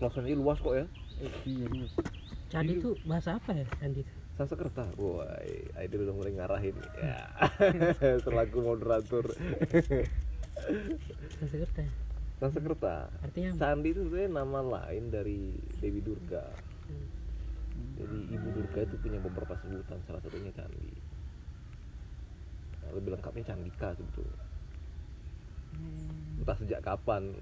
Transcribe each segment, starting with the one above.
pelaksananya luas kok ya iya Candi itu bahasa apa ya candi itu? Sanskerta, woi, Aidil udah mulai ngarahin ya, selaku moderator Sanskerta. Sanskerta. Artinya apa? Candi itu sebenarnya nama lain dari Dewi Durga. Jadi Ibu Durga itu punya beberapa sebutan, salah satunya candi. Nah, lebih lengkapnya Candika sebetulnya. Entah sejak kapan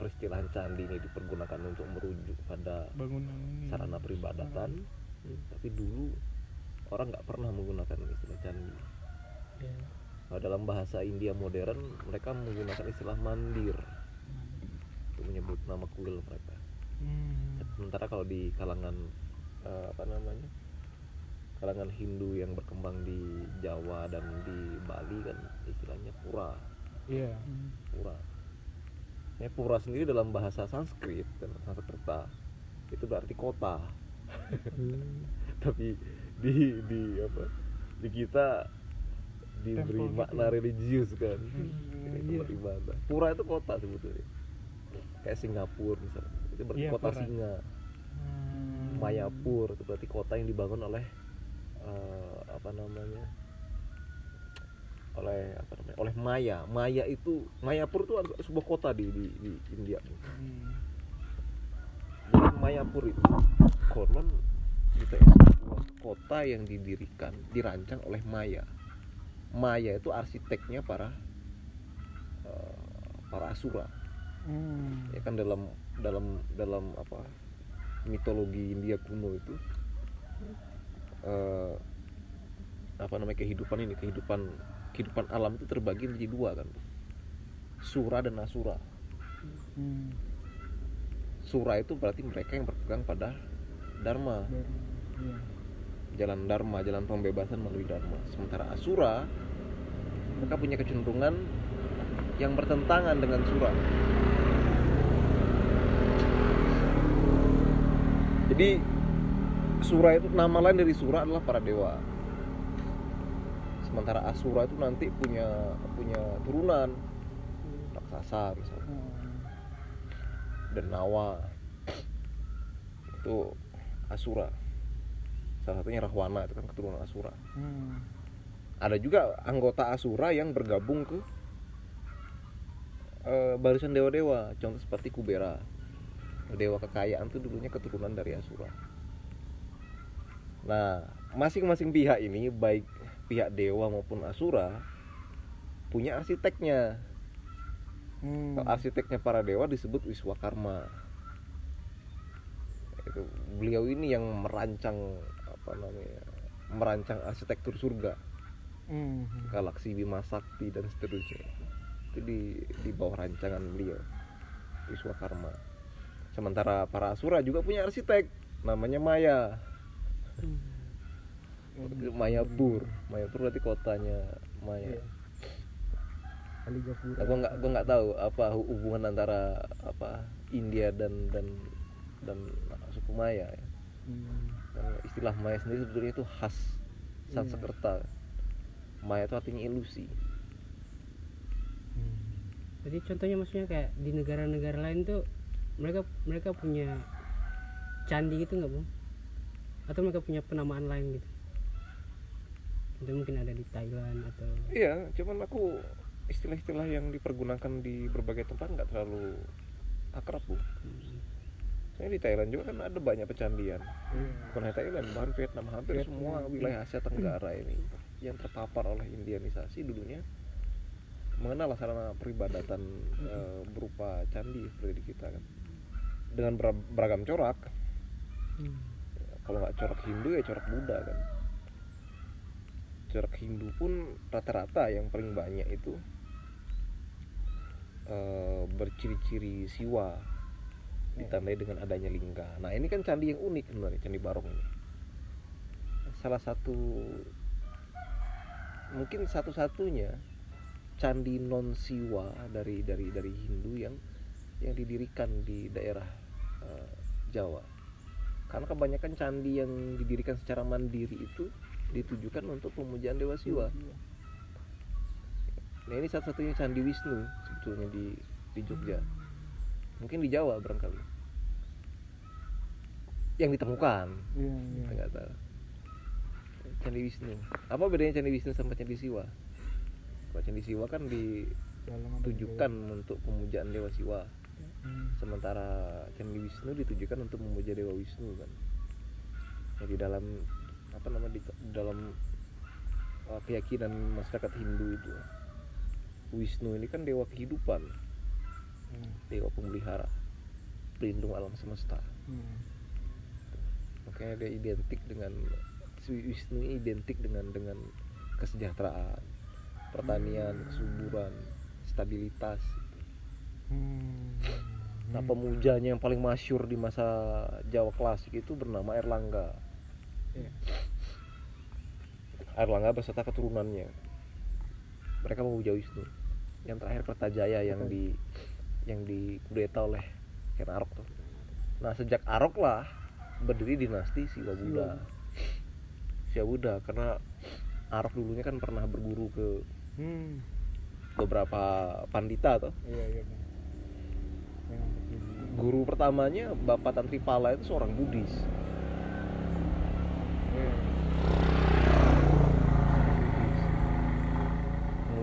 peristilahan candi ini dipergunakan untuk merujuk pada bangunan ini sarana peribadatan, tapi dulu orang nggak pernah menggunakan istilah candi. Ya. Kalau dalam bahasa India modern mereka menggunakan istilah mandir untuk menyebut nama kuil mereka. Hmm. Sementara kalau di kalangan eh, apa namanya kalangan Hindu yang berkembang di Jawa dan di Bali kan istilahnya pura, iya pura. Ya, pura sendiri dalam bahasa Sanskrit dan Sanskerta itu berarti kota. Hmm. Tapi di di apa di kita diberi gitu makna ya? religius kan. Hmm, Ini iya. ibadah. Pura itu kota sebetulnya. Kayak Singapura misalnya. Itu berarti Iya, kota pura. singa. Hmm. Mayapur itu berarti kota yang dibangun oleh eh, apa namanya oleh apa namanya oleh Maya Maya itu Mayapur itu sebuah kota di di, di India Hmm. jadi Mayapur itu konon gitu ya sebuah kota yang didirikan dirancang oleh Maya Maya itu arsiteknya para eh, para asura Hmm. ya kan dalam dalam dalam apa mitologi India kuno itu eh, apa namanya kehidupan ini kehidupan kehidupan alam itu terbagi menjadi dua kan sura dan asura Hmm. sura itu berarti mereka yang berpegang pada dharma. Iya. jalan dharma jalan pembebasan melalui dharma sementara asura mereka punya kecenderungan yang bertentangan dengan sura jadi sura itu nama lain dari sura adalah para dewa sementara asura itu nanti punya punya turunan. Raksasa misalnya. Hmm. dan nawa. Itu asura. Salah satunya rahwana itu kan keturunan asura. Hmm. ada juga anggota asura yang bergabung ke eh, barisan dewa-dewa. Contoh seperti kubera. Dewa kekayaan itu dulunya keturunan dari asura. Nah masing-masing pihak ini baik pihak dewa maupun asura punya arsiteknya Hmm. Arsiteknya para dewa disebut Wiswakarma. Itu beliau ini yang merancang apa namanya? merancang arsitektur surga, Hmm. galaksi Bima Sakti dan seterusnya. Itu di di bawah rancangan beliau Wiswakarma. Sementara para asura juga punya arsitek namanya Maya. Itu Mayapur. Mayapur berarti kotanya Maya. Iya. Kaligapura. Nah, gue nggak gue nggak tahu apa hu- hubungan antara apa India dan dan dan suku Maya ya. Hmm. Dan istilah Maya sendiri sebetulnya itu khas Sanskerta Maya itu artinya ilusi Hmm. Jadi contohnya maksudnya kayak di negara-negara lain tuh mereka mereka punya candi gitu nggak bang? Atau mereka punya penamaan lain gitu? Itu mungkin ada di Thailand atau iya cuman aku istilah-istilah yang dipergunakan di berbagai tempat nggak terlalu akrab bu. Soalnya di Thailand juga kan ada banyak pecandian. Bukan hanya Thailand bahkan Vietnam hampir Vietnam, semua wilayah Asia Tenggara ini yang terpapar oleh Indianisasi dulunya mengenal sarana peribadatan eh, berupa candi seperti di kita kan. Dengan ber- beragam corak. Hmm. kalau nggak corak Hindu ya corak Buddha kan corak Hindu pun rata-rata yang paling banyak itu eh, berciri-ciri siwa ditandai dengan adanya lingga. Nah ini kan candi yang unik sebenarnya candi Barong ini. Salah satu mungkin satu-satunya candi non siwa dari dari dari Hindu yang yang didirikan di daerah eh, Jawa. Karena kebanyakan candi yang didirikan secara mandiri itu ditujukan untuk pemujaan dewa siwa. Nah ini satu-satunya candi Wisnu sebetulnya di di Jogja. Mungkin di Jawa barangkali. Yang ditemukan. Iya iya. Kita nggak tahu. Candi Wisnu. Apa bedanya Candi Wisnu sama Candi Siwa? Kalau Candi Siwa kan ditujukan untuk pemujaan Dewa Siwa. Hmm. sementara Candi Wisnu ditujukan untuk memuja Dewa Wisnu kan. Jadi dalam apa namanya di, di dalam uh, keyakinan masyarakat Hindu itu Wisnu ini kan dewa kehidupan Hmm. dewa pemelihara pelindung alam semesta Hmm. makanya dia identik dengan Wisnu ini identik dengan dengan kesejahteraan pertanian kesuburan stabilitas Hmm. nah pemujanya yang paling masyur di masa Jawa klasik itu bernama Erlangga. Erlangga beserta keturunannya. Mereka memuja Wisnu yang terakhir Kertajaya yang di yang dikudeta oleh Ken Arok tuh. Nah sejak Arok lah berdiri dinasti Siwa Buddha. Siwa Buddha karena Arok dulunya kan pernah berguru ke Hmm. beberapa pandita tuh. Iya iya. Guru pertamanya Bapak Tantripala itu seorang Buddhis Iya.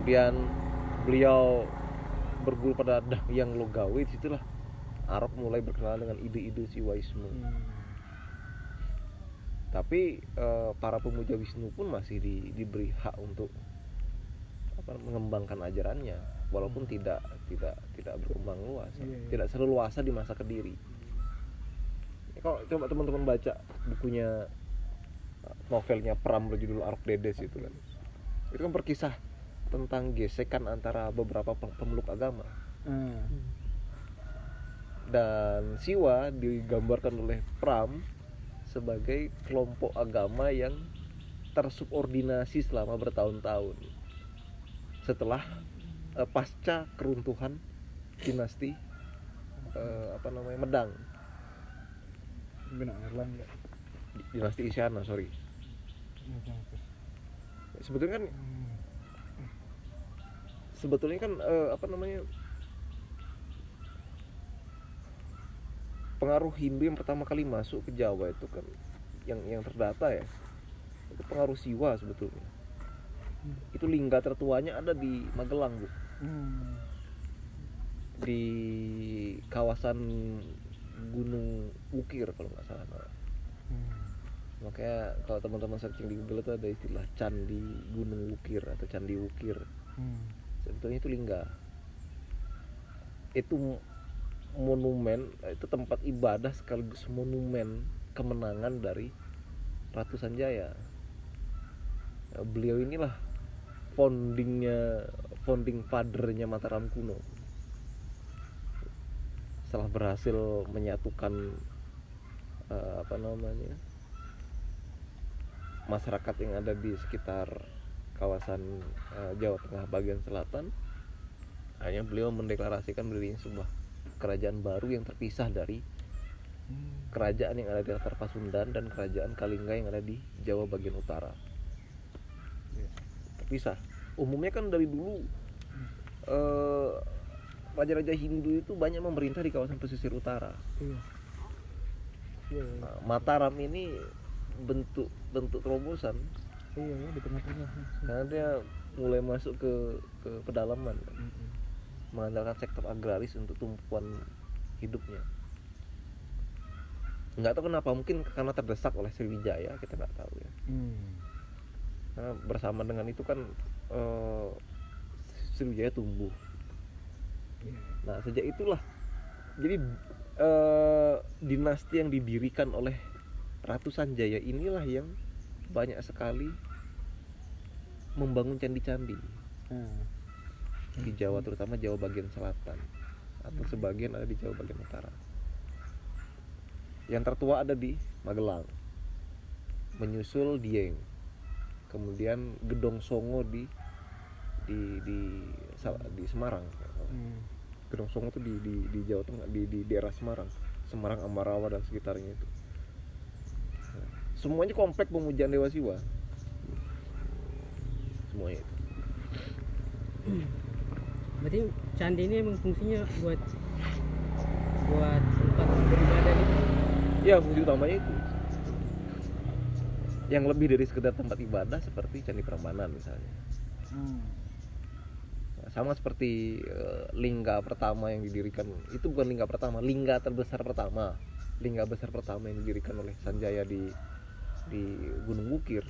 Kemudian beliau berguru pada Dahyang Logawe di situlah Arok mulai berkenalan dengan ide-ide Siwaisme Hmm. tapi eh, para pemuja Wisnu pun masih di- diberi hak untuk apa mengembangkan ajarannya walaupun tidak tidak tidak berkembang luas Iya, iya. tidak seleluasa di masa kediri Ya, kalau coba teman-teman baca bukunya eh, novelnya Pram berjudul Arok Dedes itu kan itu kan berkisah tentang gesekan antara beberapa pe- pemeluk agama Ah. dan Siwa digambarkan oleh Pram sebagai kelompok agama yang tersubordinasi selama bertahun-tahun setelah eh, pasca keruntuhan dinasti eh, apa namanya Medang Erlangga. dinasti Isyana sorry sebetulnya kan Hmm. Sebetulnya kan eh, apa namanya pengaruh Hindu yang pertama kali masuk ke Jawa itu kan yang yang terdata ya itu pengaruh Siwa sebetulnya itu lingga tertuanya ada di Magelang bu Hmm. di kawasan Gunung Wukir kalau nggak salah. Hmm. makanya kalau teman-teman searching di Google itu ada istilah Candi Gunung Wukir atau Candi Wukir Hmm. Sebetulnya itu lingga. Itu monumen itu tempat ibadah sekaligus monumen kemenangan dari Ratu Sanjaya Nah, beliau inilah foundingnya founding fathernya Mataram kuno. Setelah berhasil menyatukan eh, apa namanya masyarakat yang ada di sekitar kawasan eh, Jawa Tengah bagian selatan hanya beliau mendeklarasikan berdirinya sebuah kerajaan baru yang terpisah dari Hmm. kerajaan yang ada di latar Pasundan dan kerajaan Kalingga yang ada di Jawa bagian utara Iya. terpisah umumnya kan dari dulu eh, raja-raja Hindu itu banyak memerintah di kawasan pesisir utara. Iya, iya. Nah, Mataram ini bentuk bentuk terobosan Iya, iya, di tengah-tengah. karena dia mulai masuk ke ke pedalaman kan. Hmm. mengandalkan sektor agraris untuk tumpuan hidupnya nggak tahu kenapa mungkin karena terdesak oleh Sriwijaya kita nggak tahu ya Hmm. Karena bersama dengan itu kan eh, Sriwijaya tumbuh Iya. nah sejak itulah jadi eh, dinasti yang didirikan oleh Ratu Sanjaya inilah yang banyak sekali membangun candi-candi Ah. di Jawa terutama Jawa bagian selatan atau sebagian ada di Jawa bagian utara. Yang tertua ada di Magelang, menyusul Dieng, kemudian Gedong Songo di di di di Semarang. Hmm. Gedong Songo itu di, di di Jawa Tengah di di daerah Semarang, Semarang Ambarawa dan sekitarnya itu. Nah, Semuanya komplek pemujaan Dewa Siwa. Semuanya itu. berarti candi ini emang fungsinya buat buat tempat beribadah gitu ya fungsi utamanya itu. Yang lebih dari sekedar tempat ibadah seperti candi Prambanan misalnya. Hmm. Nah, sama seperti eh, lingga pertama yang didirikan itu bukan lingga pertama lingga terbesar pertama. Lingga besar pertama yang didirikan oleh Sanjaya di di Gunung Bukir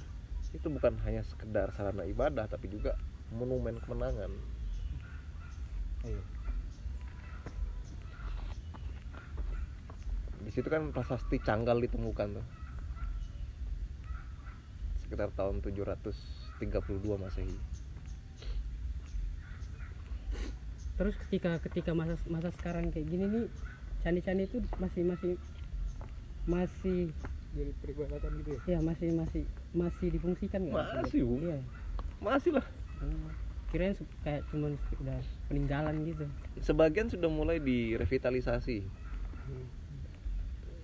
itu bukan hanya sekedar sarana ibadah tapi juga monumen kemenangan. Iya. di situ kan prasasti Canggal ditemukan tuh. Sekitar tahun 732 Masehi. Terus ketika ketika masa masa sekarang kayak gini nih candi-candi itu masih masih masih Jadi peribadatan gitu ya. ya masih masih masih difungsikan nggak? Masih, Bu. iya. Masih lah. Oh, kirain kayak cuman udah peninggalan gitu. Sebagian sudah mulai direvitalisasi. Hmm.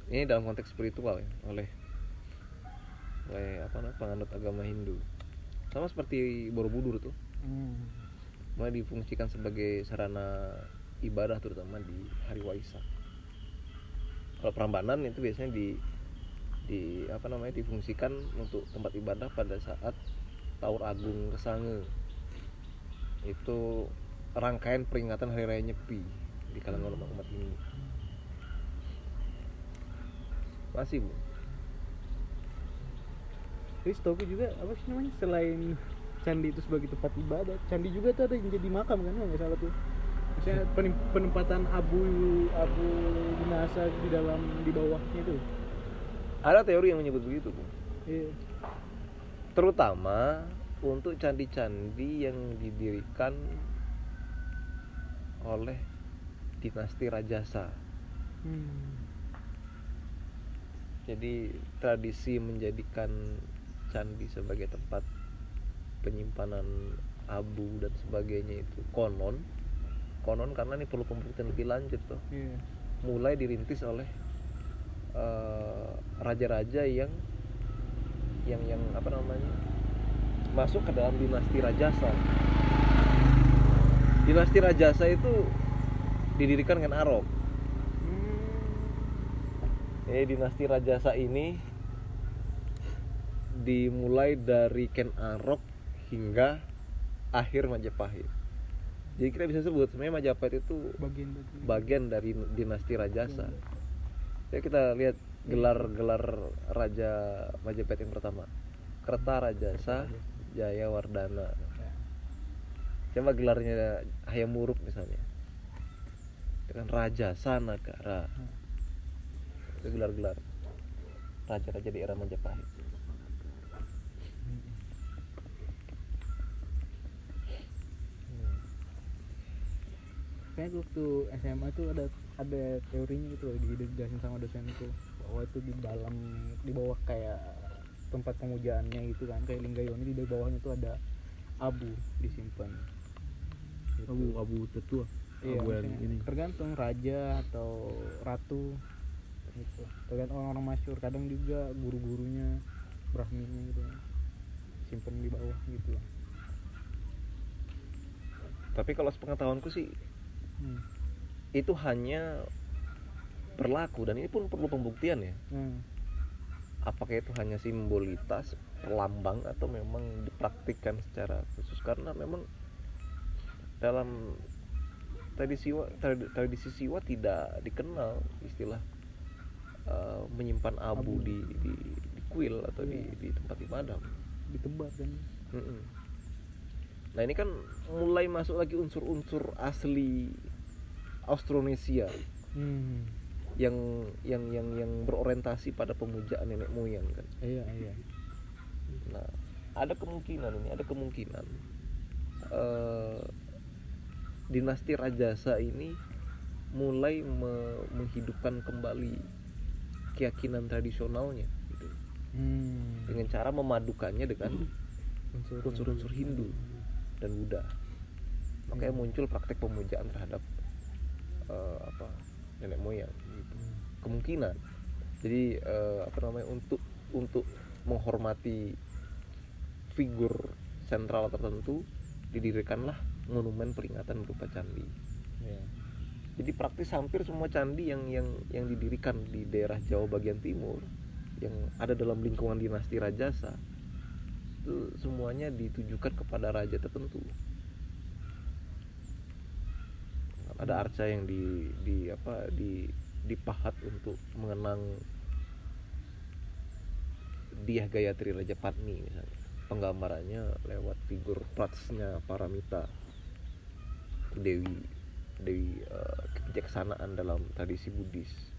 ini dalam konteks spiritual ya oleh oleh apa namanya penganut agama Hindu. Sama seperti Borobudur tuh. Hmm. mulai difungsikan sebagai sarana ibadah terutama di hari Waisak. Kalau Prambanan itu biasanya di di apa namanya difungsikan untuk tempat ibadah pada saat Taur Agung Kesange itu rangkaian peringatan hari raya Nyepi di kalangan umat umat Hindu masih bu Terus tau juga apa sih namanya selain candi itu sebagai tempat ibadah, candi juga tuh ada yang jadi makam kan nggak salah tuh. Misalnya penempatan abu abu jenazah di dalam di bawahnya tuh. Ada teori yang menyebut begitu Iya. terutama untuk candi-candi yang didirikan oleh dinasti Rajasa. Hmm. Jadi tradisi menjadikan candi sebagai tempat penyimpanan abu dan sebagainya itu konon konon karena ini perlu pembuktian lebih lanjut tuh Iya. mulai dirintis oleh eh, raja-raja yang yang yang apa namanya masuk ke dalam dinasti Rajasa. Dinasti Rajasa itu didirikan Ken Arok. Hmm. Eh dinasti Rajasa ini dimulai dari Ken Arok hingga akhir Majapahit. Jadi kita bisa sebut sebenarnya Majapahit itu Bagian dari bagian dari dinasti Rajasa. Ya kita lihat gelar-gelar Raja Majapahit yang pertama. Kerta Rajasa Jaya Wardana. Coba gelarnya Hayam Wuruk misalnya. Dengan Raja Sanagara. Itu gelar-gelar raja-raja di era Majapahit. Kayaknya waktu SMA tuh ada ada teorinya gitu loh dijelasin sama dosen itu bahwa itu di dalam di bawah kayak tempat pemujaannya gitu kan kayak Linggayoni di bawahnya tuh ada abu disimpan Gitu. abu abu tetua Iya, abu yang ini tergantung raja atau ratu gitu tergantung orang-orang masyur kadang juga guru-gurunya brahminnya gitu simpen di bawah gitu Tapi kalau sepengetahuanku sih hmm. Itu hanya berlaku dan ini pun perlu pembuktian ya. Hmm. Apakah itu hanya simbolitas, lambang atau memang dipraktikkan secara khusus karena memang dalam tradisi Siwa- trad- tradisi Siwa tidak dikenal istilah eh, menyimpan abu, Abu. di, di di kuil atau di Iya. di tempat ibadah. ditebar kan Mm-mm. Nah ini kan mulai masuk lagi unsur-unsur asli Austronesia hmm. yang yang yang yang berorientasi pada pemujaan nenek moyang kan. iya iya Nah ada kemungkinan ini ada kemungkinan eh, dinasti Rajasa ini mulai me- menghidupkan kembali keyakinan tradisionalnya gitu. hmm. dengan cara memadukannya dengan unsur-unsur Hindu dan Buddha. Makanya muncul praktek pemujaan terhadap eh, apa nenek moyang gitu. Kemungkinan. Jadi eh, apa namanya untuk untuk menghormati figur sentral tertentu didirikanlah monumen peringatan berupa candi. Iya. jadi praktis hampir semua candi yang yang yang didirikan di daerah Jawa bagian timur yang ada dalam lingkungan dinasti Rajasa itu semuanya ditujukan kepada raja tertentu ada arca yang di di apa di dipahat untuk mengenang Diah Gayatri Raja Patni misalnya. Penggambarannya lewat figur pratsnya Paramita Dewi Dewi eh, kebijaksanaan dalam tradisi Buddhis